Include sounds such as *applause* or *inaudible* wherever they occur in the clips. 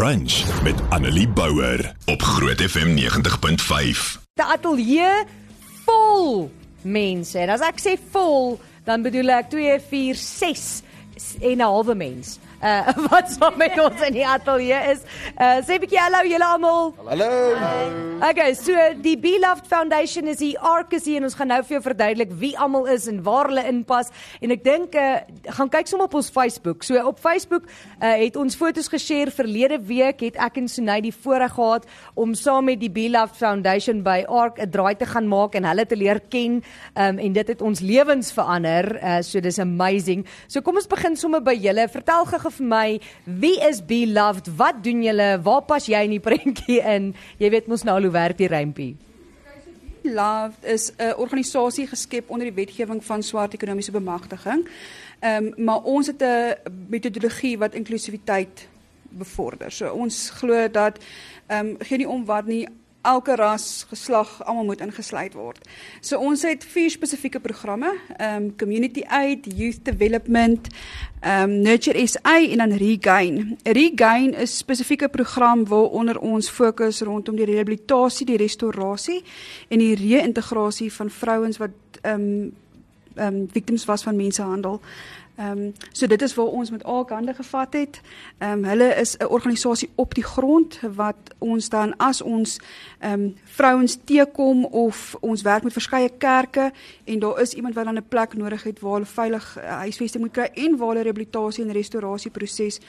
Brunch met Annelie Bouwer op Groot FM 90.5. Die ateljee vol mense. En as ek sê vol, dan bedoel ek 2 4 6 en 'n halwe mens. Uh *laughs* wat saam met ons in die ateljee is. Uh sê 'n bietjie hallo julle almal. Hallo. Okay, so die Beloved Foundation is hier Arkusie en ons gaan nou vir jou verduidelik wie almal is en waar hulle inpas en ek dink uh gaan kyk sommer op ons Facebook. So op Facebook uh het ons foto's geshare verlede week het ek en Sunay die voorreg gehad om saam met die Beloved Foundation by Ark 'n draai te gaan maak en hulle te leer ken um en dit het ons lewens verander. Uh so dis amazing. So kom ons begin sommer by julle. Vertel gou vir my, wie is Beloved? Wat doen julle? Waar pas jy in die prentjie in? Jy weet mos nou al hoe werk die rympie. Loved is 'n organisasie geskep onder die wetgewing van swart ekonomiese bemagtiging. Ehm um, maar ons het 'n metodologie wat inklusiwiteit bevorder. So ons glo dat ehm um, geen nie om wat nie elke ras, geslag almal moet ingesluit word. So ons het vier spesifieke programme, ehm um, community aid, youth development, ehm um, nurture SA en dan regain. Regain is spesifieke program waaronder ons fokus rondom die rehabilitasie, die restaurasie en die reïntegrasie van vrouens wat ehm um, ehm um, victims was van mensenhandel. Ehm um, so dit is waar ons met al hande gevat het. Ehm um, hulle is 'n organisasie op die grond wat ons dan as ons ehm um, vrouens teekom of ons werk met verskeie kerke en daar is iemand wat dan 'n plek nodig het waar hulle veilig uh, huisvesting moet kry en waar hulle rehabilitasie en restaurasie proses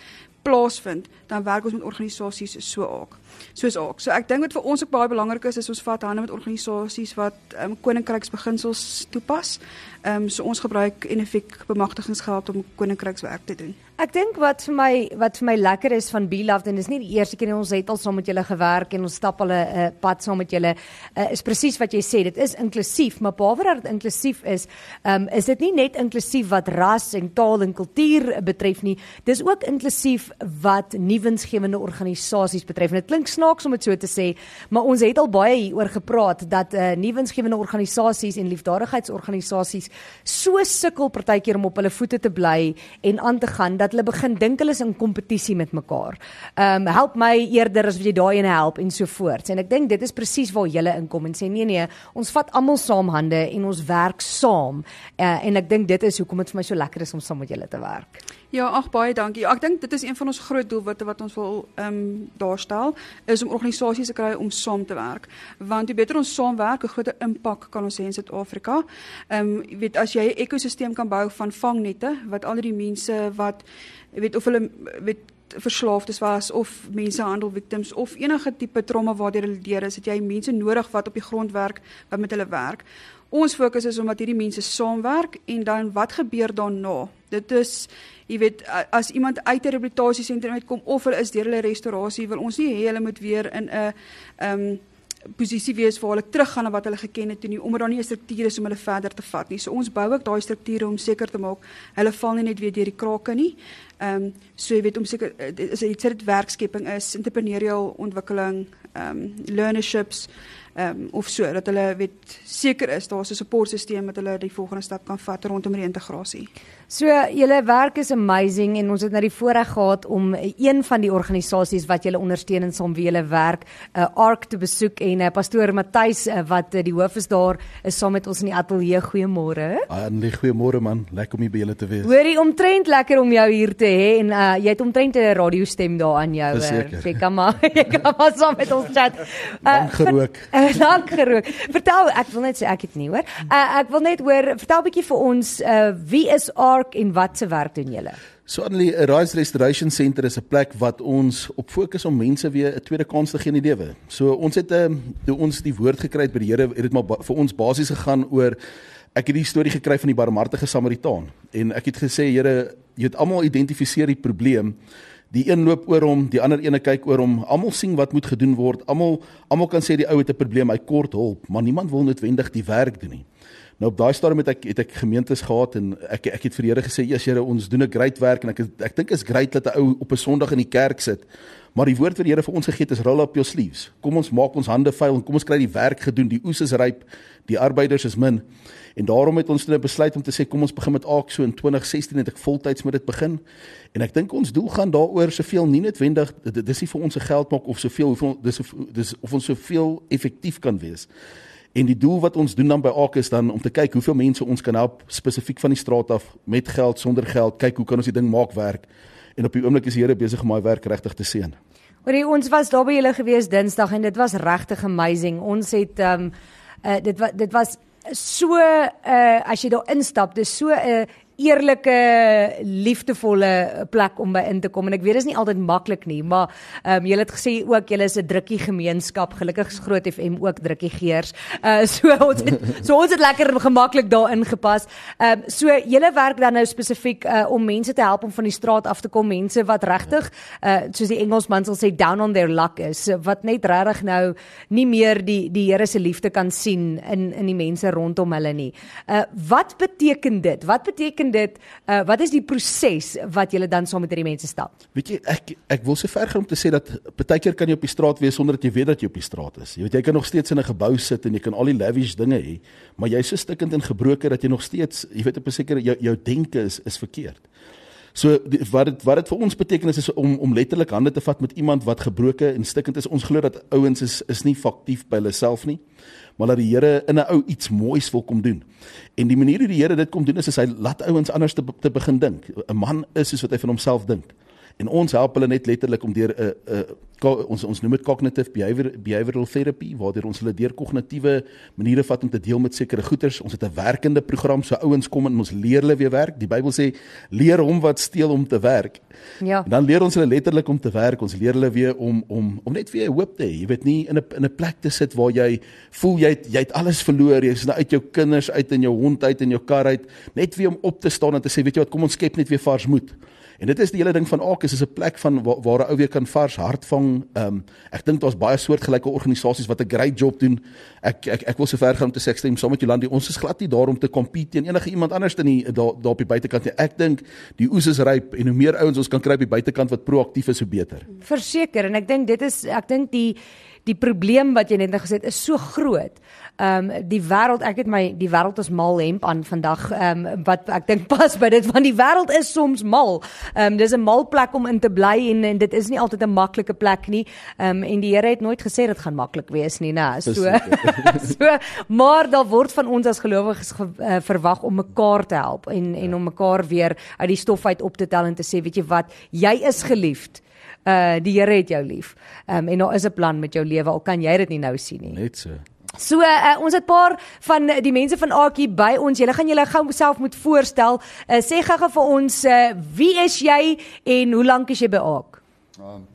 plaasvind, dan werk ons met organisasies so ook. Soos ook. So ek dink wat vir ons ook baie belangrik is is ons vat hande met organisasies wat um, koninkryksbeginsels toepas. Ehm um, so ons gebruik NFIC bemagtigingsgeld om koninkrykswerk te doen. Ek dink wat vir my wat vir my lekker is van Beloved en dis nie die eerste keer nie ons het al saam met julle gewerk en ons stap al 'n uh, pad saam met julle uh, is presies wat jy sê dit is inklusief maar behalwe dat dit inklusief is um, is dit nie net inklusief wat ras en taal en kultuur betref nie dis ook inklusief wat nuwensgewende organisasies betref en dit klink snaaks om dit so te sê maar ons het al baie hieroor gepraat dat uh, nuwensgewende organisasies en liefdadigheidsorganisasies so sukkel partykeer om op hulle voete te bly en aan te gaan dat hulle begin dink hulle is in kompetisie met mekaar. Ehm um, help my eerder as wat jy daai ene help en so voort. En ek dink dit is presies waar julle inkom en sê nee nee, ons vat almal saam hande en ons werk saam. Uh, en ek dink dit is hoekom dit vir my so lekker is om saam met julle te werk. Ja, ag baie dankie. Ek dink dit is een van ons groot doelwitte wat ons wil ehm um, daarstel is om organisasies te kry om saam te werk. Want hoe beter ons saamwerk, hoe groter impak kan ons hê in Suid-Afrika. Ehm um, jy weet as jy 'n ekosisteem kan bou van vangnette wat al die mense wat jy weet of hulle weet verslaafdes was of mensenhandel victims of enige tipe trauma waardeur hulle deur is, het jy mense nodig wat op die grond werk wat met hulle werk. Ons fokus is om dat hierdie mense saamwerk en dan wat gebeur daarna? Dit is jy weet as iemand uit 'n rehabilitasiesentrum uitkom of hulle is deur hulle restaurasie, wil ons nie hê hulle moet weer in 'n ehm um, posisie wees waar hulle teruggaan na wat hulle geken het toe nie omdat daar nie 'n struktuur is om hulle verder te vat nie. So ons bou ook daai strukture om seker te maak hulle val nie net weer deur die krake nie. Ehm um, so jy weet om seker is dit dit werkskepping is, entrepreneurial ontwikkeling, ehm um, learnerships ehm um, of so dat hulle weet seker is daar's 'n supportstelsel wat hulle die volgende stap kan vat rondom die integrasie. So julle werk is amazing en ons het nou die voorreg gehad om een van die organisasies wat julle ondersteun en saam wie julle werk, 'n uh, Ark te besoek en uh, pastoor Matthys uh, wat uh, die hoof is daar is saam met ons in die ateljee. Goeiemôre. Ah, goeiemôre man. Lekker om hier by julle te wees. Hoorie omtrent lekker om jou hier te hê en uh, jy het omtrent 'n radiostem daar aan jou. Jy kan maar *laughs* jy kan maar saam met ons chat. Uh, *laughs* gerook. *laughs* Uh, lank gerook. Vertel, ek wil net sê ek het nie hoor. Uh, ek wil net hoor, vertel bietjie vir ons uh, wie is Ark Park en wat se werk doen julle? So Annelie, 'n Rise Restoration Center is 'n plek wat ons op fokus om mense weer 'n tweede kans te gee in die lewe. So ons het 'n ehm, toe ons die woord gekry het by die Here, het dit maar vir ons basies gegaan oor ek het die storie gekry van die barmhartige Samaritaan en ek het gesê Here, jy het almal identifiseer die probleem. Die een loop oor hom, die ander ene kyk oor hom. Almal sien wat moet gedoen word. Almal almal kan sê die ou het 'n probleem, hy kort hulp, maar niemand wil noodwendig die werk doen nie. Nou op daai stadium het ek het ek gemeentes gehad en ek ek het vir die Here gesê, "Ja, Here, ons doen 'n great werk en ek ek dink is great dat 'n ou op 'n Sondag in die kerk sit, Maar die woord wat die Here vir ons gegee het is roll up your sleeves. Kom ons maak ons hande vuil en kom ons kry die werk gedoen. Die oes is ryp, die arbeiders is min. En daarom het ons nou besluit om te sê kom ons begin met AAK so in 2016 het ek voltyds met dit begin. En ek dink ons doel gaan daaroor soveel nie noodwendig dis nie vir ons se geld maak of soveel hoeveel dis dis of ons soveel effektief kan wees. En die doel wat ons doen dan by AAK is dan om te kyk hoeveel mense ons kan help spesifiek van die straat af met geld, sonder geld, kyk hoe kan ons die ding maak werk. En op die oomblik is die Here besig om daai werk regtig te seën. Hoorie, ons was daar by julle gewees Dinsdag en dit was regtig amazing. Ons het ehm um, uh, dit was dit was so uh as jy daar instap, dis so 'n uh, eerlike liefdevolle plek om by in te kom en ek weet dit is nie altyd maklik nie maar ehm um, julle het gesê ook julle is 'n drukkie gemeenskap gelukkig is Groot FM ook drukkie geers. Uh so *laughs* ons het so ons het lekker gemaklik daar ingepas. Ehm um, so julle werk dan nou spesifiek uh om mense te help om van die straat af te kom, mense wat regtig uh soos die Engelsman sal sê down on their luck is wat net regtig nou nie meer die die Here se liefde kan sien in in die mense rondom hulle nie. Uh wat beteken dit? Wat beteken dit uh, wat is die proses wat julle dan saam met hierdie mense stap? Weet jy ek ek wil so ver gaan om te sê dat baie keer kan jy op die straat wees sonder dat jy weet dat jy op die straat is. Jy weet jy kan nog steeds in 'n gebou sit en jy kan al die lavish dinge hê, maar jy's so stikkend en gebroken dat jy nog steeds, jy weet op 'n sekere jou jou denke is is verkeerd. So die, wat dit wat dit vir ons beteken is, is om om letterlik hande te vat met iemand wat gebroken en stikkend is. Ons glo dat ouens is is nie faktief by hulle self nie maar dat die Here in 'n ou iets moois wil kom doen. En die manier hoe die Here dit kom doen is, is hy laat ouens anders te, te begin dink. 'n Man is soos wat hy van homself dink. En ons help hulle net letterlik om deur 'n uh, 'n uh, ons ons noem dit cognitive behavior behavioral therapy waar ons hulle deur kognitiewe maniere vat om te deel met sekere goeters. Ons het 'n werkende program so ouens kom en ons leer hulle weer werk. Die Bybel sê leer hom wat steel om te werk. Ja. En dan leer ons hulle letterlik om te werk. Ons leer hulle weer om om om net weer hoop te hê. Jy weet nie in 'n in 'n plek te sit waar jy voel jy het, jy het alles verloor. Jy's nou uit jou kinders uit en jou hond uit en jou kar uit. Net weer om op te staan en te sê weet jy wat kom ons skep net weer vars moed. En dit is die hele ding van Akus is 'n plek van waar, waar 'n ou weer kan vars hart vang. Ehm um, ek dink daar's baie soortgelyke organisasies wat 'n great job doen. Ek ek ek wil so ver gaan om te sê ek stem saam met Jolandi. Ons is glad nie daar om te compete teen enige iemand anders in die daar daar op die buitekant nie. Ek dink die oes is ryp en hoe meer ouens ons kan kry op die buitekant wat proaktief is, hoe beter. Verseker en ek dink dit is ek dink die die probleem wat jy net nou gesê het is so groot. Ehm um, die wêreld, ek het my die wêreld is mal hemp aan vandag ehm um, wat ek dink pas by dit want die wêreld is soms mal. Ehm um, dis 'n mal plek om in te bly en, en dit is nie altyd 'n maklike plek nie. Ehm um, en die Here het nooit gesê dit gaan maklik wees nie, né? So *laughs* so maar daar word van ons as gelowiges ge, uh, verwag om mekaar te help en en om mekaar weer uit die stof uit op te tel en te sê, weet jy wat, jy is geliefd uh die Here het jou lief. Ehm um, en daar is 'n plan met jou lewe al kan jy dit nie nou sien nie. Net so. So uh, ons het 'n paar van die mense van Aakie by ons. Julle gaan julle gou self moet voorstel. Uh, sê gou-gou vir ons uh, wie is jy en hoe lank is jy by Aak? Um,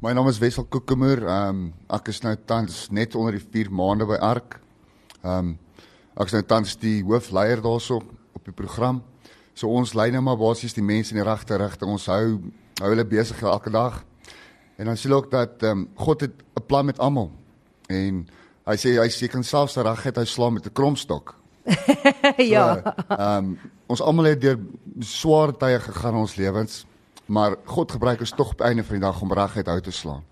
my naam is Wessel Kokemoer. Um, ek is nou tans net onder die 4 maande by Ark. Um, ek is nou tans die hoofleier daarso op die program. So ons lei nou maar basies die mense in die regte rigting. Ons hou hou hulle besig elke dag. En dan sien ook dat ehm um, God het 'n plan met almal. En hy sê hy seker selfs dat regheid hy slaan met 'n kromstok. *laughs* ja. Ehm um, ons almal het deur swaar tye gegaan in ons lewens, maar God gebruik ons tog op einde van die dag om regheid uit te slaan.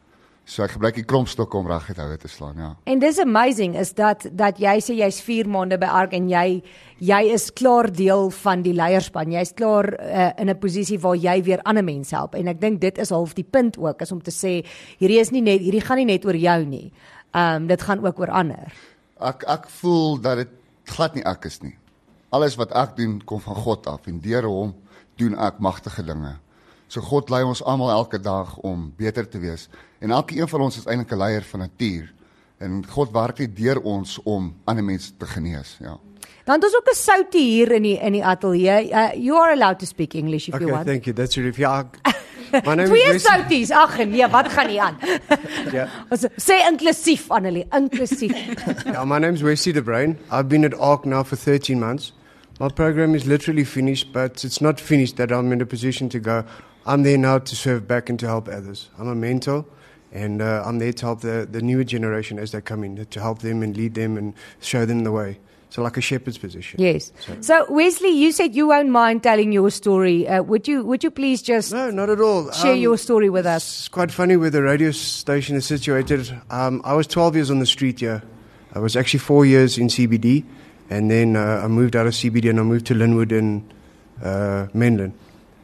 So ek gebruik die krompstok om regheid uit te slaan, ja. En dis amazing is dat dat jy sê jy's 4 maande by Ark en jy jy is klaar deel van die leierspan. Jy's klaar uh, in 'n posisie waar jy weer ander mense help. En ek dink dit is half die punt ook is om te sê hierdie is nie net hierdie gaan nie net oor jou nie. Ehm um, dit gaan ook oor ander. Ek ek voel dat dit glad nie ek is nie. Alles wat ek doen kom van God af en deur hom doen ek magtige dinge. So God lei ons almal elke dag om beter te wees. En elkeen van ons is eintlik 'n leier van natuur. En God werk net deur ons om ander mense te genees, ja. Dan het ons ook 'n soutie hier in die in die ateljee. Uh, you are allowed to speak English if okay, you want. thank you. That's really yeah. *laughs* My name Twee is Wesley. souties. Ag nee, wat gaan nie aan? Yeah. *laughs* Ons sê inklusief Annelie, inklusief. yeah, *laughs* my name's Wesley De Bruin. I've been at ARC now for 13 months. My program is literally finished, but it's not finished that I'm in a position to go. I'm there now to serve back and to help others. I'm a mentor, and uh, I'm there to help the, the newer generation as they come in, to help them and lead them and show them the way. so like a shepherd's position. Yes. So Wesley, you said you won't mind telling your story. Uh, would you would you please just No, not at all. share Um, your story with us? It's quite funny where the radio station is situated. Um, I was 12 years on the street here. I was actually four years in CBD, and then uh, I moved out of CBD and I moved to Linwood and uh,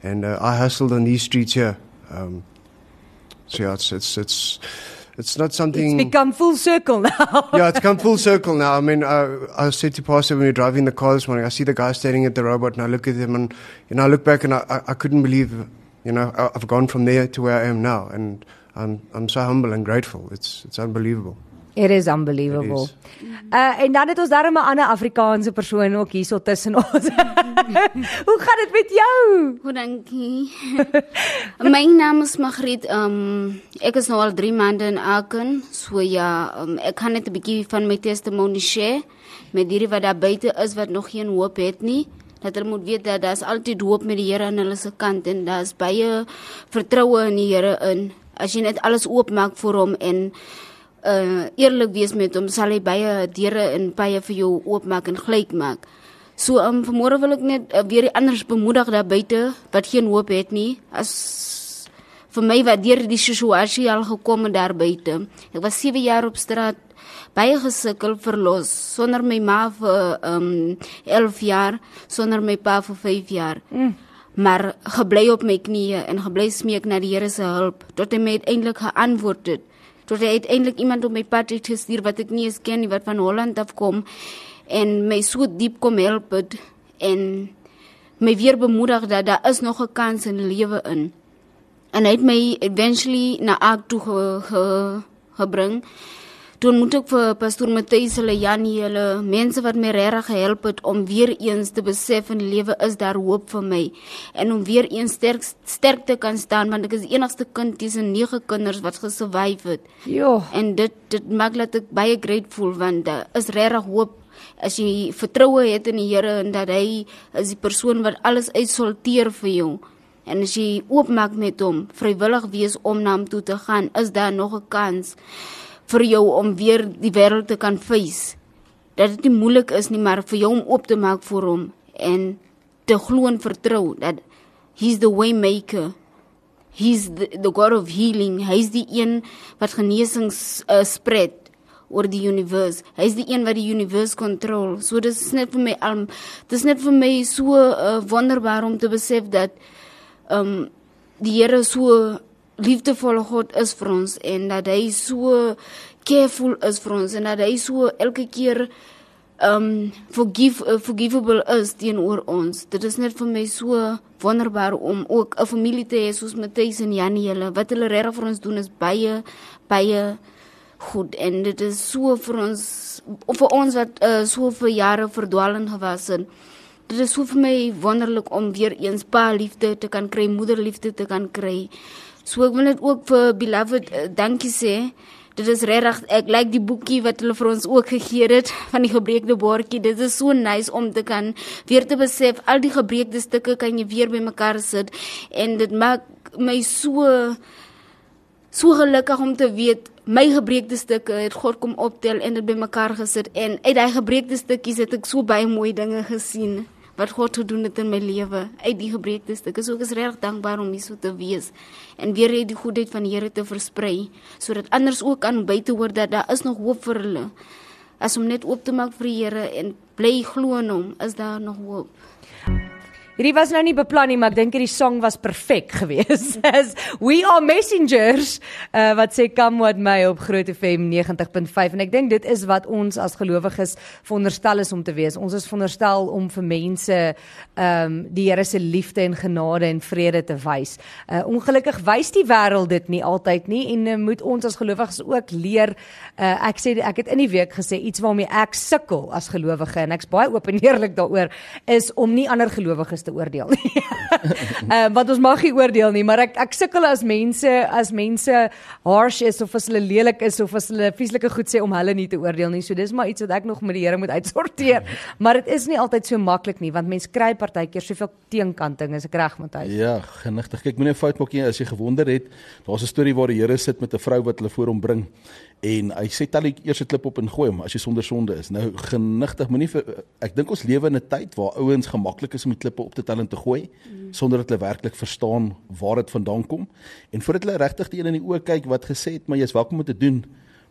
and uh, I hustled on these streets here. Um, so yeah, it's it's it's it's not something. It's become full circle *laughs* now. yeah, it's come full circle now. I mean, uh, I said to Pastor when we were driving the car this morning, I see the guy standing at the robot, and I look at him, and you know, I look back, and I, I, I couldn't believe, you know, I, I've gone from there to where I am now, and I'm I'm so humble and grateful. It's it's unbelievable. It is unbelievable. It Uh en dan het ons daar 'n ander Afrikaanse persoon ook hierso tussen ons. *laughs* Hoe gaan dit met jou? Goed, dankie. *laughs* My naam is Margriet. Um ek is nou al 3 maande in Aken. So ja, um, ek kan net 'n bietjie van my testimony share met hierdie wat daar buite is wat nog geen hoop het nie. Dat hulle moet weet dat daar's altyd hoop met die Here aan hulle se kant en daar's baie vertroue in die Here in. As jy net alles oopmaak vir hom en uh eerlik wees met hom, sal hy baie deure en baie vir jou oopmaak en gelyk maak. So um, vanmôre wil ek net uh, weer die anders bemoedig daar buite wat geen hoop het nie. As vir my wat deur die situasie al gekom het daar buite. Ek was 7 jaar op straat baie gesukkel verlos sonder my ma vir um 11 jaar, sonder my pa vir 5 jaar. Mm. Maar gebly op my knieë en gebly smeek na die Here se hulp tot hy my uiteindelik geantwoord het. Tot hy uiteindelik iemand op my pad het gestuur wat ek nie eens ken nie wat van Holland af kom en my so diep kom help het en my weer bemoedig dat daar is nog 'n kans in lewe in. En hy het my eventually na Aak toe ge, ge, gebring. Toe moet ek vir pastoor Matthys hulle Janie hulle mense wat my regtig gehelp het om weer eens te besef in die lewe is daar hoop vir my en om weer eens sterk sterk te kan staan want ek is die enigste kind tussen nege kinders wat gesurvive het. Jo. En dit dit maak dat ek baie grateful want daar is regtig hoop as jy vertroue het in die Here en dat hy is die persoon wat alles uitsorteer vir jou. En as jy oopmaak met hom, vrywillig wees om na hom toe te gaan, is daar nog 'n kans vir jou om weer die wêreld te kan face. Dat dit nie moeilik is nie, maar vir jou om oop te maak vir hom en te glo en vertrou dat he's the way maker. He's the, the God of healing. Hy's die een wat genesings uh, spread oor die univers. Hy's die een wat die univers kontrol. So dis net vir my um dis net vir my so uh, wonderbaar om te besef dat um die Here so liefdevolle God is vir ons en dat hy so careful is vir ons en dat hy so elke keer um forgive uh, forgivable is teenoor ons. Dit is net vir my so wonderbaar om ook 'n familie te hê soos Matthys en Janie hulle. Wat hulle regtig vir ons doen is baie baie goed en dit is so vir ons vir ons wat uh, so vir jare verdwalen gewas het. Dit is so vir my wonderlik om weer eens pa liefde te kan kry, moederliefde te kan kry. So ek wil net ook vir beloved uh, dankie sê. Dit is regtig ek like die boekie wat hulle vir ons ook gegee het van die gebreekte bordjie. Dit is so nice om te kan weer te besef al die gebreekte stukke kan jy weer bymekaar sit en dit maak my so so gelukkig om te weet my gebreekte stukke het God kom optel en dit bymekaar gesit en uit daai gebreekte stukkies het ek so baie mooi dinge gesien wat God gedoen het in my lewe uit die gebreekte stukke. So ek is regtig dankbaar om hier so te wees en weer die goedheid van die Here te versprei sodat anders ook aan buite hoor dat daar is nog hoop vir hulle. As om net oop te maak vir die Here en bly glo in hom, is daar nog hoop. Hierdie was nou nie beplan nie, maar ek dink hierdie song was perfek *laughs* geweest. As We Are Messengers uh, wat sê come what may op Groot FM 90.5 en ek dink dit is wat ons as gelowiges veronderstel is om te wees. Ons is veronderstel om vir mense ehm um, die Here se liefde en genade en vrede te wys. Uh, ongelukkig wys die wêreld dit nie altyd nie en uh, moet ons as gelowiges ook leer. Uh, ek sê ek het in die week gesê iets waarmee ek sukkel as gelowige en ek's baie oop en *laughs* eerlik daaroor is om nie ander gelowiges te oordeel nie. *laughs* Ehm want ons mag nie oordeel nie, maar ek ek sukkel as mense as mense harsh is of as hulle lelik is of as hulle vieslike goed sê om hulle nie te oordeel nie. So dis maar iets wat ek nog met die Here moet uitsorteer. *laughs* Maar dit is nie altyd so maklik nie want mense kry partykeer soveel teenkanting as ek reg moet hy. Ja, genigtig. Kyk, moenie 'n fout maak nie as jy gewonder het. Daar's 'n storie waar die Here sit met 'n vrou wat hulle voor hom bring en hy sê tel die eerste klip op en gooi hom as jy sonder sonde is. Nou genigtig, moenie ek dink ons lewe in 'n tyd waar ouens gemaklik is om die klippe op te tel en te gooi sonder dat hulle werklik verstaan waar dit vandaan kom. En voordat hulle regtig die een in die oë kyk wat gesê het, maar jy's welkom om te doen.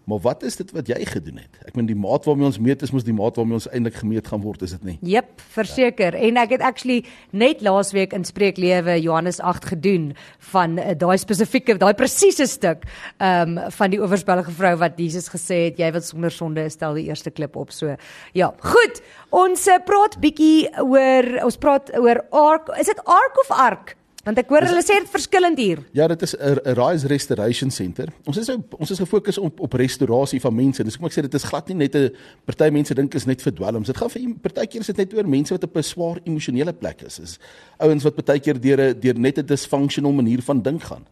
Maar wat is dit wat jy gedoen het? Ek meen die maat waarmee ons meet is mos die maat waarmee ons eintlik gemeet gaan word, is dit nie? Jep, verseker. Ja. En ek het actually net laasweek in Spreeklewe Johannes 8 gedoen van uh, daai spesifieke, daai presiese stuk ehm um, van die owersbellige vrou wat Jesus gesê het jy wat sonder sonde is, stel die eerste klip op. So ja, goed. Ons uh, praat bietjie oor ons praat oor ark. Is dit ark of ark? Want ek hoor hulle sê dit verskillend hier. Ja, dit is 'n Rise Restoration Center. Ons is ons is gefokus op op restaurasie van mense. Dis kom ek sê dit is glad nie net 'n party mense dink is net vir dwelms. Dit gaan vir partykeer is dit net oor mense wat op 'n swaar emosionele plek is. Is ouens wat partykeer deur 'n deur net 'n dysfunctional manier van dink gaan.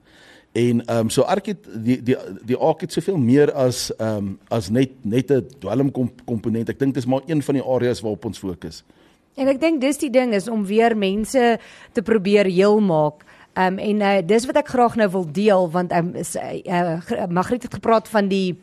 En ehm um, so ark het die die die ark het soveel meer as ehm um, as net net 'n dwelm komponent. Ek dink dit is maar een van die areas waarop ons fokus. En ek dink dis die ding is om weer mense te probeer heel maak. Ehm um, en uh, dis wat ek graag nou wil deel want ehm um, uh, Magriet het gepraat van die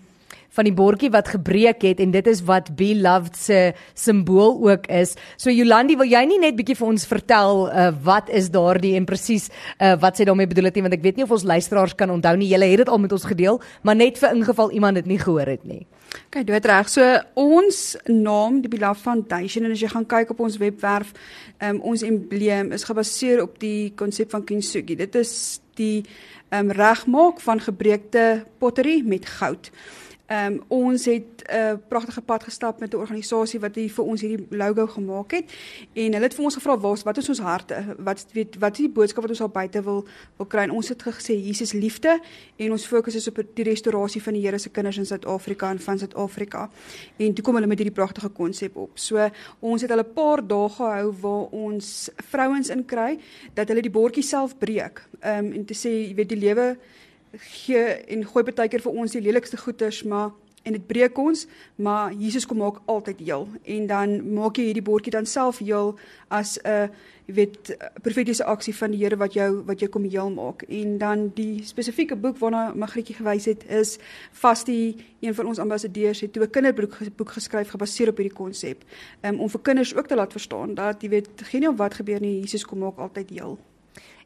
van die bordjie wat gebreek het en dit is wat be loved se simbool ook is. So Jolandi, wil jy nie net bietjie vir ons vertel uh, wat is daardie en presies uh, wat sy daarmee bedoel het nie want ek weet nie of ons luisteraars kan onthou nie. Julle het dit al met ons gedeel, maar net vir ingeval iemand dit nie gehoor het nie. Kyk, dit reg. So ons naam, die Beloved Foundation en as jy gaan kyk op ons webwerf, um, ons embleem is gebaseer op die konsep van kintsugi. Dit is die um, regmaak van gebreekte pottery met goud. Ehm um, ons het 'n uh, pragtige pad gestap met 'n organisasie wat hier vir ons hierdie logo gemaak het en hulle het vir ons gevra wat wat is ons harte? Wat weet wat is die boodskap wat ons al buite wil wil kry? En ons het gesê Jesus liefde en ons fokus is op die restaurasie van die Here se kinders in Suid-Afrika en van Suid-Afrika. En toe kom hulle met hierdie pragtige konsep op. So ons het hulle 'n paar dae gehou waar ons vrouens in kry dat hulle die bordjie self breek. Ehm um, en te sê jy weet die lewe gee en gooi baie keer vir ons die lelikste goeders, maar en dit breek ons, maar Jesus kom maak altyd heel. En dan maak jy hierdie bordjie dan self heel as 'n uh, jy weet profetiese aksie van die Here wat jou wat jou kom heel maak. En dan die spesifieke boek waarna Magrietjie gewys het is vas die een van ons ambassadeurs het toe 'n kinderboek boek geskryf gebaseer op hierdie konsep um, om vir kinders ook te laat verstaan dat jy weet geen nie wat gebeur nie Jesus kom maak altyd heel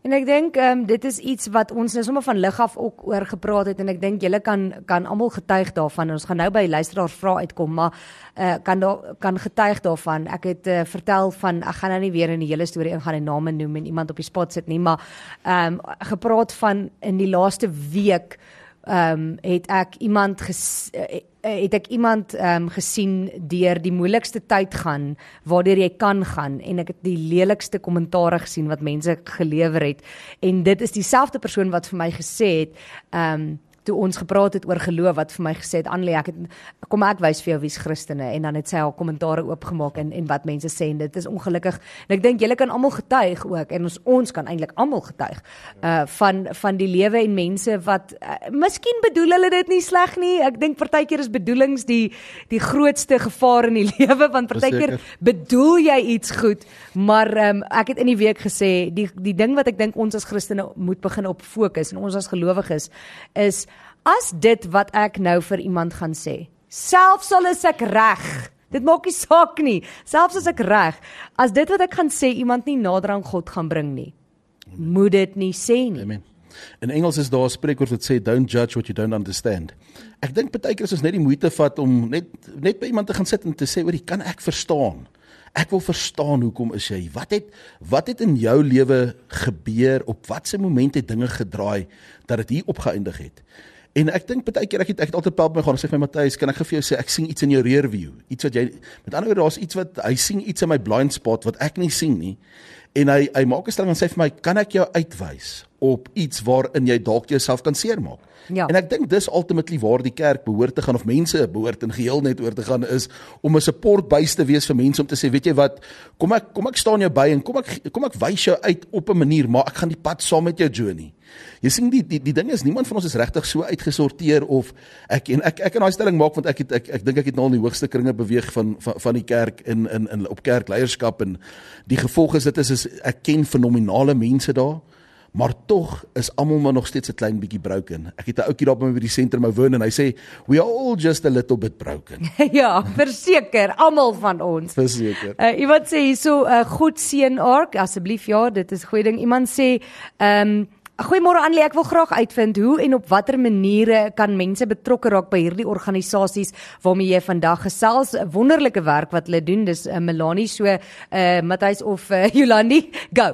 En ek dink ehm um, dit is iets wat ons nou sommer van lig af ook oor gepraat het en ek dink julle kan kan almal getuig daarvan. Ons gaan nou by luisteraars vra uitkom, maar uh, kan daar kan getuig daarvan. Ek het uh, vertel van ek gaan nou nie weer in die hele storie ingaan en name noem en iemand op die spot sit nie, maar ehm um, gepraat van in die laaste week ehm um, het ek iemand ges, uh, het ek iemand ehm um, gesien deur die moeilikste tyd gaan waardeur jy kan gaan en ek het die lelikste kommentare gesien wat mense gelewer het. En dit is dieselfde persoon wat vir my gesê het ehm um, toe ons gepraat het oor geloof wat vir my gesê het Annelie ek het kom ek wys vir jou wie's Christene. En dan het sy haar kommentare oopgemaak en en wat mense sê en dit is ongelukkig en ek dink julle kan almal getuig ook en ons ons kan eintlik almal getuig uh van van die lewe en mense wat uh, miskien bedoel hulle dit nie sleg nie. Ek dink partykeer is bedoelings die die grootste gevaar in die *laughs* lewe want partykeer bedoel jy iets goed maar um, ek het in die week gesê die die ding wat ek dink ons as Christene moet begin op fokus en ons as gelowiges is as dit wat ek nou vir iemand gaan sê, selfs al is ek reg, dit maak nie saak nie, selfs as ek reg, as dit wat ek gaan sê iemand nie nader aan God gaan bring nie, moet dit nie sê nie. Amen. In Engels is daar 'n spreekwoord wat sê don't judge what you don't understand. Ek dink baie keer is ons net die moeite vat om net net by iemand te gaan sit en te sê oor, "Kan ek verstaan?" Ek wil verstaan hoekom is jy? Wat het wat het in jou lewe gebeur? Op watter oomblik het dinge gedraai dat dit hier opgeëindig het? En ek dink baie keer ek het ek het altyd pel my gaan sê vir Matthys, kan ek vir jou sê ek sien iets in jou rear view. Iets wat jy met ander woorde daar's iets wat hy sien iets in my blind spot wat ek nie sien nie. En hy hy maak 'n stelling en sê vir my, "Kan ek jou uitwys op iets waarin jy dalk jouself kan seermaak?" Ja. En ek dink dis ultimately waar die kerk behoort te gaan of mense behoort in geheel net oor te gaan is om 'n supportbuis te wees vir mense om te sê, weet jy wat, kom ek kom ek staan jou by en kom ek kom ek wys jou uit op 'n manier, maar ek gaan die pad saam met jou journey. Jy sien die die die ding is niemand van ons is regtig so uitgesorteer of ek en ek ek kan daai stelling maak want ek het ek ek dink ek het nou al in die hoogste kringe beweeg van van van die kerk in in in op kerkleierskap en die gevolg is dit is, is ek ken fenominale mense daar maar tog is almal maar nog steeds 'n klein bietjie broken. Ek het 'n ouetjie daar by my by die sentrum wou woon en hy sê we are all just a little bit broken. *laughs* ja, verseker, almal van ons. Verseker. Uh, iemand sê hierso 'n uh, goed seën ark, asseblief ja, dit is 'n goeie ding. Iemand sê ehm um, Goeiemôre Annelie, ek wil graag uitvind hoe en op watter maniere kan mense betrokke raak by hierdie organisasies waarmee jy vandag gesels. Wonderlike werk wat hulle doen. Dis uh, Melanie so uh Matthys of uh, *laughs* Jolandi. Go.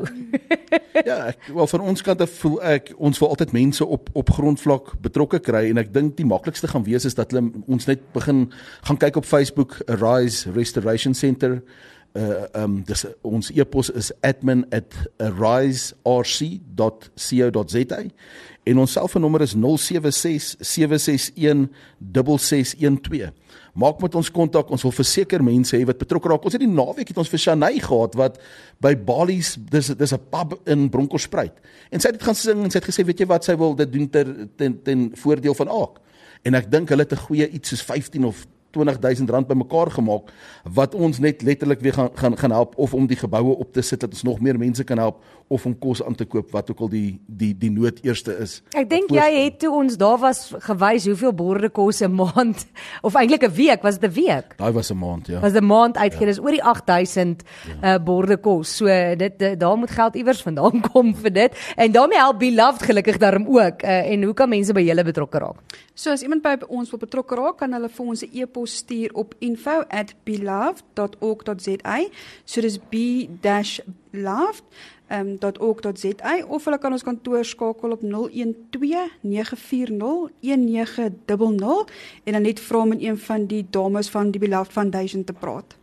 *laughs* ja, ek wel van ons kant af voel ek ons wil altyd mense op op grondvlak betrokke kry en ek dink die maklikste gaan wees is dat hulle ons net begin gaan kyk op Facebook Arise Restoration Center uh um dis ons e-pos is admin@ariserc.co.za en ons selfoonnommer is 076 761 6612 maak met ons kontak ons wil verseker mense hê wat betrokke raak. Ons het die naweek het ons vir Shanay gehad wat by Bali's dis dis 'n pub in Bronkhorstspruit. En sy het gaan sing en sy het gesê weet jy wat sy wil dit doen ter ten, ten voordeel van Aak. En ek dink hulle het 'n goeie iets soos 15 of 20000 rand bymekaar gemaak wat ons net letterlik weer gaan gaan gaan help of om die geboue op te sit dat ons nog meer mense kan help of om kos aan te koop wat ook al die die die nood eerste is. Ek dink jy het toe ons daar was gewys hoeveel borde kos 'n maand *laughs* of eintlik 'n week, was dit 'n week? Daai was 'n maand, ja. Was 'n maand uitgee, ja. dis oor die 8000 ja. uh, borde kos. So dit uh, daar moet geld iewers vandaan *laughs* kom vir dit. En daarmee help Beloved gelukkig daarom ook. Uh, en hoe kan mense by julle betrokke raak? So as iemand by ons wil betrokke raak, kan hulle vir ons 'n e-pos stuur op info@beloved.org.za. So dis b-loved um, .org.za of hulle kan ons kantoor skakel op 012 940 1900 en dan net vra om een van die dames van die Beloved Foundation te praat.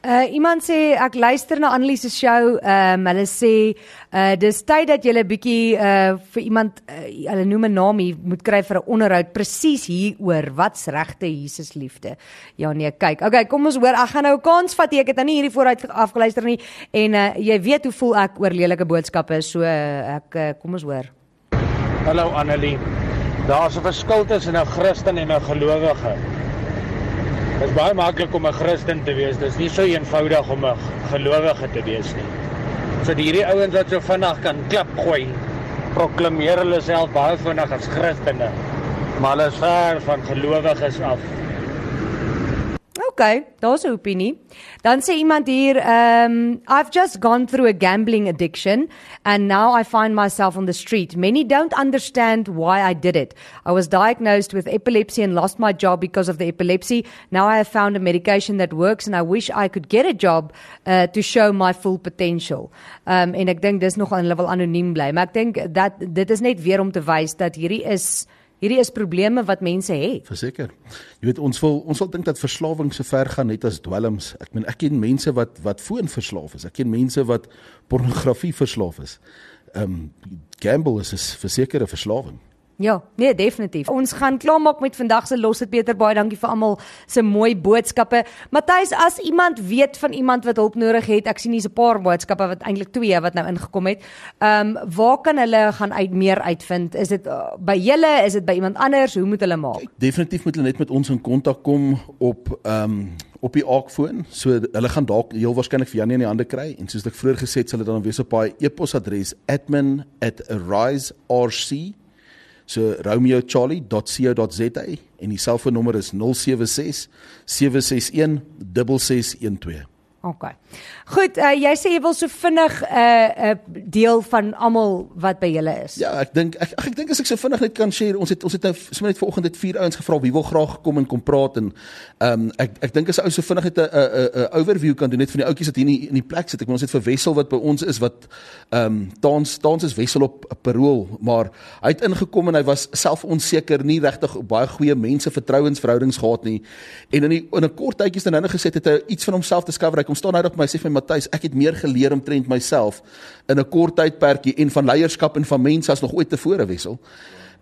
Uh iemand sê ek luister na Annelie se show. Ehm um, hulle sê uh dis tyd dat jy 'n bietjie uh vir iemand uh, hulle noem 'n naam hier moet kry vir 'n onderhoud presies hieroor wat's regte Jesus liefde. Ja nee, kyk. Okay, kom ons hoor. Ek gaan nou 'n kans vat. Ek het nou nie hierdie vooruit afgeluister nie en uh jy weet hoe voel ek oor lelike boodskappe. So uh, ek uh, kom ons hoor. Hallo Annelie. Daar's 'n verskil tussen 'n Christen en 'n gelowige. Dit is baie maklik om 'n Christen te wees. Dit is nie so eenvoudig om 'n gelowige te wees nie. So die hierdie ouens wat so vinnig kan klap gooi, proklameer hulle self baie vinnig as Christene. Maar hulle is ver van gelowiges af. Okay, daar's 'n opinie. Dan sê iemand hier, um I've just gone through a gambling addiction and now I find myself on the street. Many don't understand why I did it. I was diagnosed with epilepsy and lost my job because of the epilepsy. Now I have found a medication that works and I wish I could get a job uh to show my full potential. Um en ek dink dis nog aan hulle wil anoniem bly, maar ek dink dat dit is net weer om te wys dat hierdie is Hierdie is probleme wat mense het. Verseker. Jy weet ons wil ons wil dink dat verslawing so ver gaan net as dwelms. Ek meen ek ken mense wat wat foon verslaaf is. Ek ken mense wat pornografie verslaaf is. Ehm um, gamble is 'n versekerde verslawing. Ja, nee, definitief. Ons gaan klaarmaak met vandag se los dit Pieter baie dankie vir almal se mooi boodskappe. Matthys, as iemand weet van iemand wat hulp nodig het, ek sien hier's 'n paar boodskappe wat eintlik twee wat nou ingekom het. Ehm um, waar kan hulle gaan uit meer uitvind? Is dit uh, by julle? Is dit by iemand anders? Hoe moet hulle maak? Definitief moet hulle net met ons in kontak kom op ehm um, op die Aakfoon. So hulle gaan dalk heel waarskynlik vir Janie in die hande kry en soos ek vroeër gesê het, sal dit dan wees op daai e-posadres admin@ariserc So romeocharlie.co.za en die selfoonnommer is 076 761 6612. OK. Goed, uh, jy sê jy wil so vinnig 'n uh, uh, deel van almal wat by julle is. Ja, ek dink ek ek dink as ek so vinnig net kan share, ons het ons het nou sommer net vanoggend het vier ouens gevra wie wil graag kom en kom praat en ehm um, ek ek dink as ou so vinnig net 'n 'n 'n overview kan doen net van die ouetjies wat hier in die, in die plek sit. Ek moet ons het vir Wessel wat by ons is wat ehm um, tans tans is Wessel op 'n parol, maar hy het ingekom en hy was self onseker, nie regtig baie goeie mense vertrouensverhoudings gehad nie. En in die, in 'n kort tydjie het hy nou gesê het hy iets van homself discover. Hy kom staan hy op my sê vir my Matthys, ek het meer geleer omtrent myself in 'n kort tydperkie en van leierskap en van mense as nog ooit tevore wissel.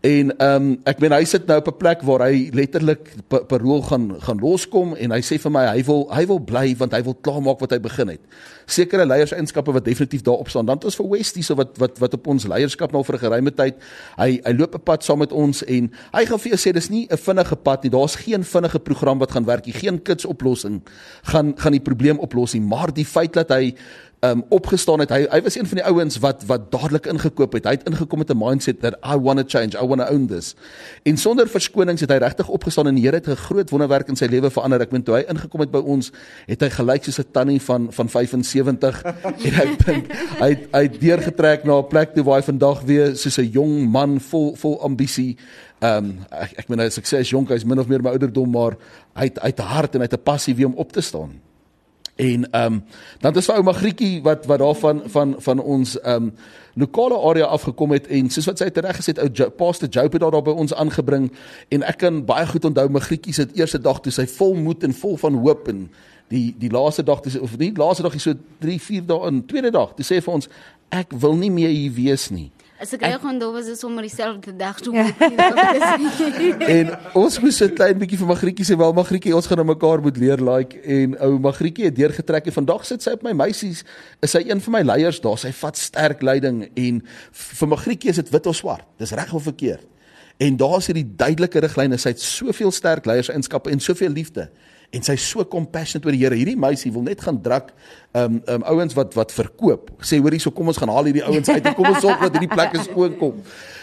En ehm um, ek meen hy sit nou op 'n plek waar hy letterlik parol gaan gaan loskom en hy sê vir my hy wil hy wil bly want hy wil klaarmaak wat hy begin het. Sekere leierseienskappe wat definitief daarop staan. Dan het ons vir Westie so wat wat wat op ons leierskap nou vir 'n geruime tyd. Hy hy loop 'n pad saam met ons en hy gaan vir jou sê dis nie 'n vinnige pad nie. Daar's geen vinnige program wat gaan werk nie. Geen kits oplossing gaan gaan die probleem oplos nie. Maar die feit dat hy um opgestaan het. Hy hy was een van die ouens wat wat dadelik ingekoop het. Hy het ingekom met 'n mindset that I want to change, I want to own this. En sonder verskonings het hy regtig opgestaan en die Here het 'n groot wonderwerk in sy lewe verander. Ek meen toe hy ingekom het by ons, het hy gelyk soos 'n tannie van van 75 *laughs* en ek dink hy het, hy het deurgetrek na 'n plek toe waar hy vandag weer soos 'n jong man vol vol ambisie Um ek ek meen hy sukses jonk, hy's min of meer my ouderdom, maar hy het uit hart en uit 'n passie wie om op te staan. En ehm um, dan is vir ouma Grietjie wat wat daarvan van van ons ehm um, lokale area afgekom het en soos wat sy reg gesê het ou jo, Pastor Joe het daar by ons aangebring en ek kan baie goed onthou my Grietjie se eerste dag toe sy vol moed en vol van hoop en die die laaste dag toe of nie laaste dag hier so 3 4 dae in tweede dag toe sê vir ons ek wil nie meer hier wees nie. As ek reg onthou was dit sommer dieselfde dag toe. *laughs* en ons moes 'n klein bietjie vir Magrietjie sê, "Wel Magrietjie, ons gaan nou mekaar moet leer like." En ou Magrietjie het deurgetrek en vandag sit sy op my meisies, is sy een van my leiers daar. Sy vat sterk leiding en vir Magrietjie is dit wit of swart. Dis reg of verkeerd. En daar is hierdie duidelike riglyne. Sy het soveel sterk leierseienskappe en soveel liefde en sy's so compassionate oor die Here. Hierdie meisie wil net gaan druk um um ouens wat wat verkoop. Sê hoor hierso kom ons gaan haal hierdie ouens uit en kom ons sorg dat hierdie plekke skoon kom.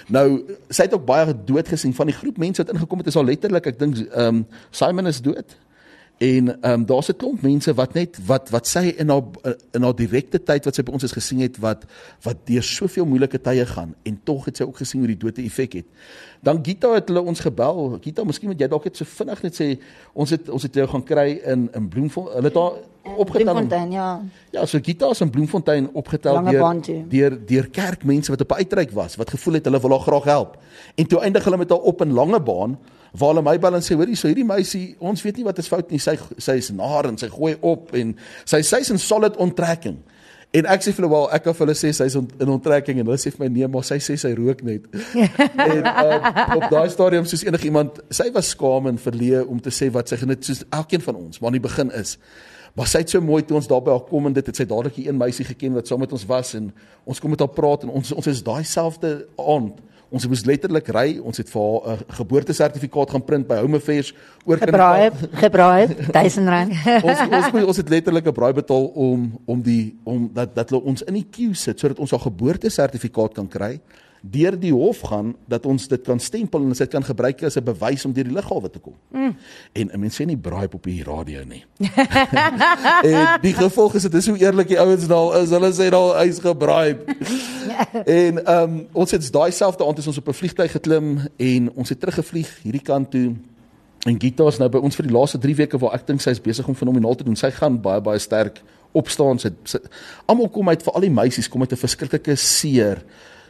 Nou sy het ook baie dood gesien van die groep mense wat ingekom het is al letterlik ek dink um Simon is dood. En ehm um, daar's 'n klomp mense wat net wat wat sy in haar in haar direkte tyd wat sy by ons is gesien het wat wat deur soveel moeilike tye gaan en tog het sy ook gesien hoe die dood 'n effek het. Dan Gita het hulle ons gebel. Gita, miskien moet jy dalk net so vinnig net sê ons het ons het jou gaan kry in in Bloemfontein. Hulle het daar opgetel. Bloemfontein, ja. Ja, so Gita is in Bloemfontein opgetel deur deur deur kerkmense wat op uitreik was wat gevoel het hulle wil haar graag help. En toe eindig hulle met haar op in Langebaan waar hulle my bel en sê hoorie so hierdie meisie ons weet nie wat is fout nie. Sy sy is naar en sy gooi op en sy sy's in solid onttrekking. En ek sê vir hulle wel ek kan vir hulle sê sy's on, in onttrekking. En hulle sê vir my nee maar sy sê sy rook net. *laughs* En uh, op daai stadium soos enigiemand sy was skaam en verleë om te sê wat sy geniet soos elkeen van ons maar in die begin is. Maar sy het so mooi toe ons daar by haar kom en dit het sy dadelik 'n een meisie geken wat saam met ons was en ons kom met haar praat en ons ons is daai selfde aand Ons moes letterlik ry. Ons het vir haar 'n geboortesertifikaat gaan print by Home Affairs oor gebraai, gebraai, 1000 rand. *laughs* ons ons moet ons het letterlik 'n braai betaal om om die om dat dat hulle ons in die queue sit sodat ons haar geboortesertifikaat kan kry deur die hof gaan dat ons dit kan stempel en dit kan gebruik as 'n bewys om deur die lughawe te kom. Mm. En 'n mens sê nie braai op die radio nie. *laughs* en die gevolg is dit is hoe eerlik die ouens daal is. Hulle sê daal hy's gebraai. *laughs* en ehm um, ons het daai selfde aand is ons op 'n vliegtyg geklim en ons het teruggevlieg hierdie kant toe. En Gita is nou by ons vir die laaste 3 weke waar ek dink sy is besig om fenomenaal te doen. Sy gaan baie baie sterk opstaan. Sy, sy almal kom uit vir al die meisies kom uit 'n verskriklike seer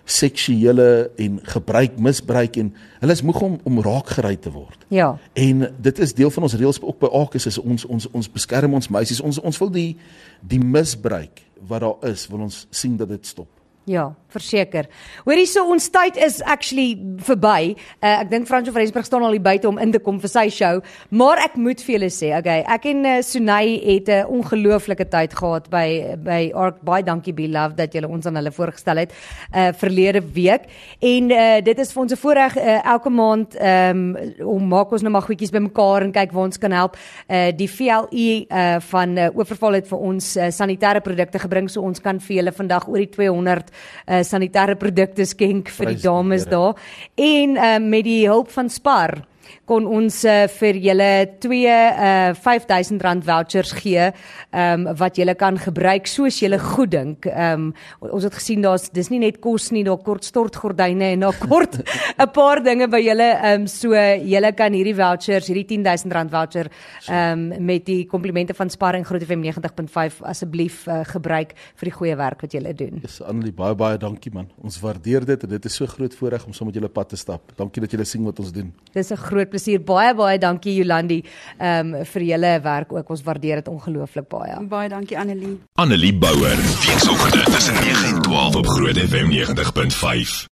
seksuele en gebruik misbruik en hulle is moeg om om raakgery te word. Ja. En dit is deel van ons reëls ook by AKUS is ons ons ons beskerm ons meisies. Ons ons wil die die misbruik wat daar is, wil ons sien dat dit stop. Ja, verseker. Hoorie so ons tyd is actually verby. Uh, ek dink Franso van Rensburg staan al hier buite om in te kom vir sy show, maar ek moet vir julle sê, okay, ek en uh, Sunay het 'n ongelooflike tyd gehad by by Ark. Baie dankie Be Love dat julle ons aan hulle voorgestel het uh verlede week. En uh dit is vir ons 'n voorreg uh, elke maand um om maak ons nou maar goedjies bymekaar en kyk waar ons kan help. Uh die VLE uh van uh, Oorval het vir ons uh, sanitêre produkte gebring so ons kan vir julle vandag oor die 200 uh, sanitêre produkte skenk vir die dames daar. En uh, met die hulp van Spar kon ons uh, vir julle twee uh, R5000 vouchers gee um, wat julle kan gebruik soos julle goed dink. Um, ons het gesien daar's dis nie net kos nie, daar kort stortgordyne en daar kort *laughs* 'n paar dinge by julle um, so julle kan hierdie vouchers, hierdie R10000 voucher um, met die komplimente van Sparring Groot FM 90.5 asseblief uh, gebruik vir die goeie werk wat julle doen. Dis Annelie baie baie dankie man. Ons waardeer dit en dit is so groot voorreg om saam so met julle pad te stap. Dankie dat julle sien wat ons doen. Dis 'n groot plesier. Baie baie dankie Jolandi ehm um, vir julle werk ook. Ons waardeer dit ongelooflik baie. Baie dankie Annelie. Annelie Bouwer, weekoggend tussen 9 en 12 op Groot FM 90.5.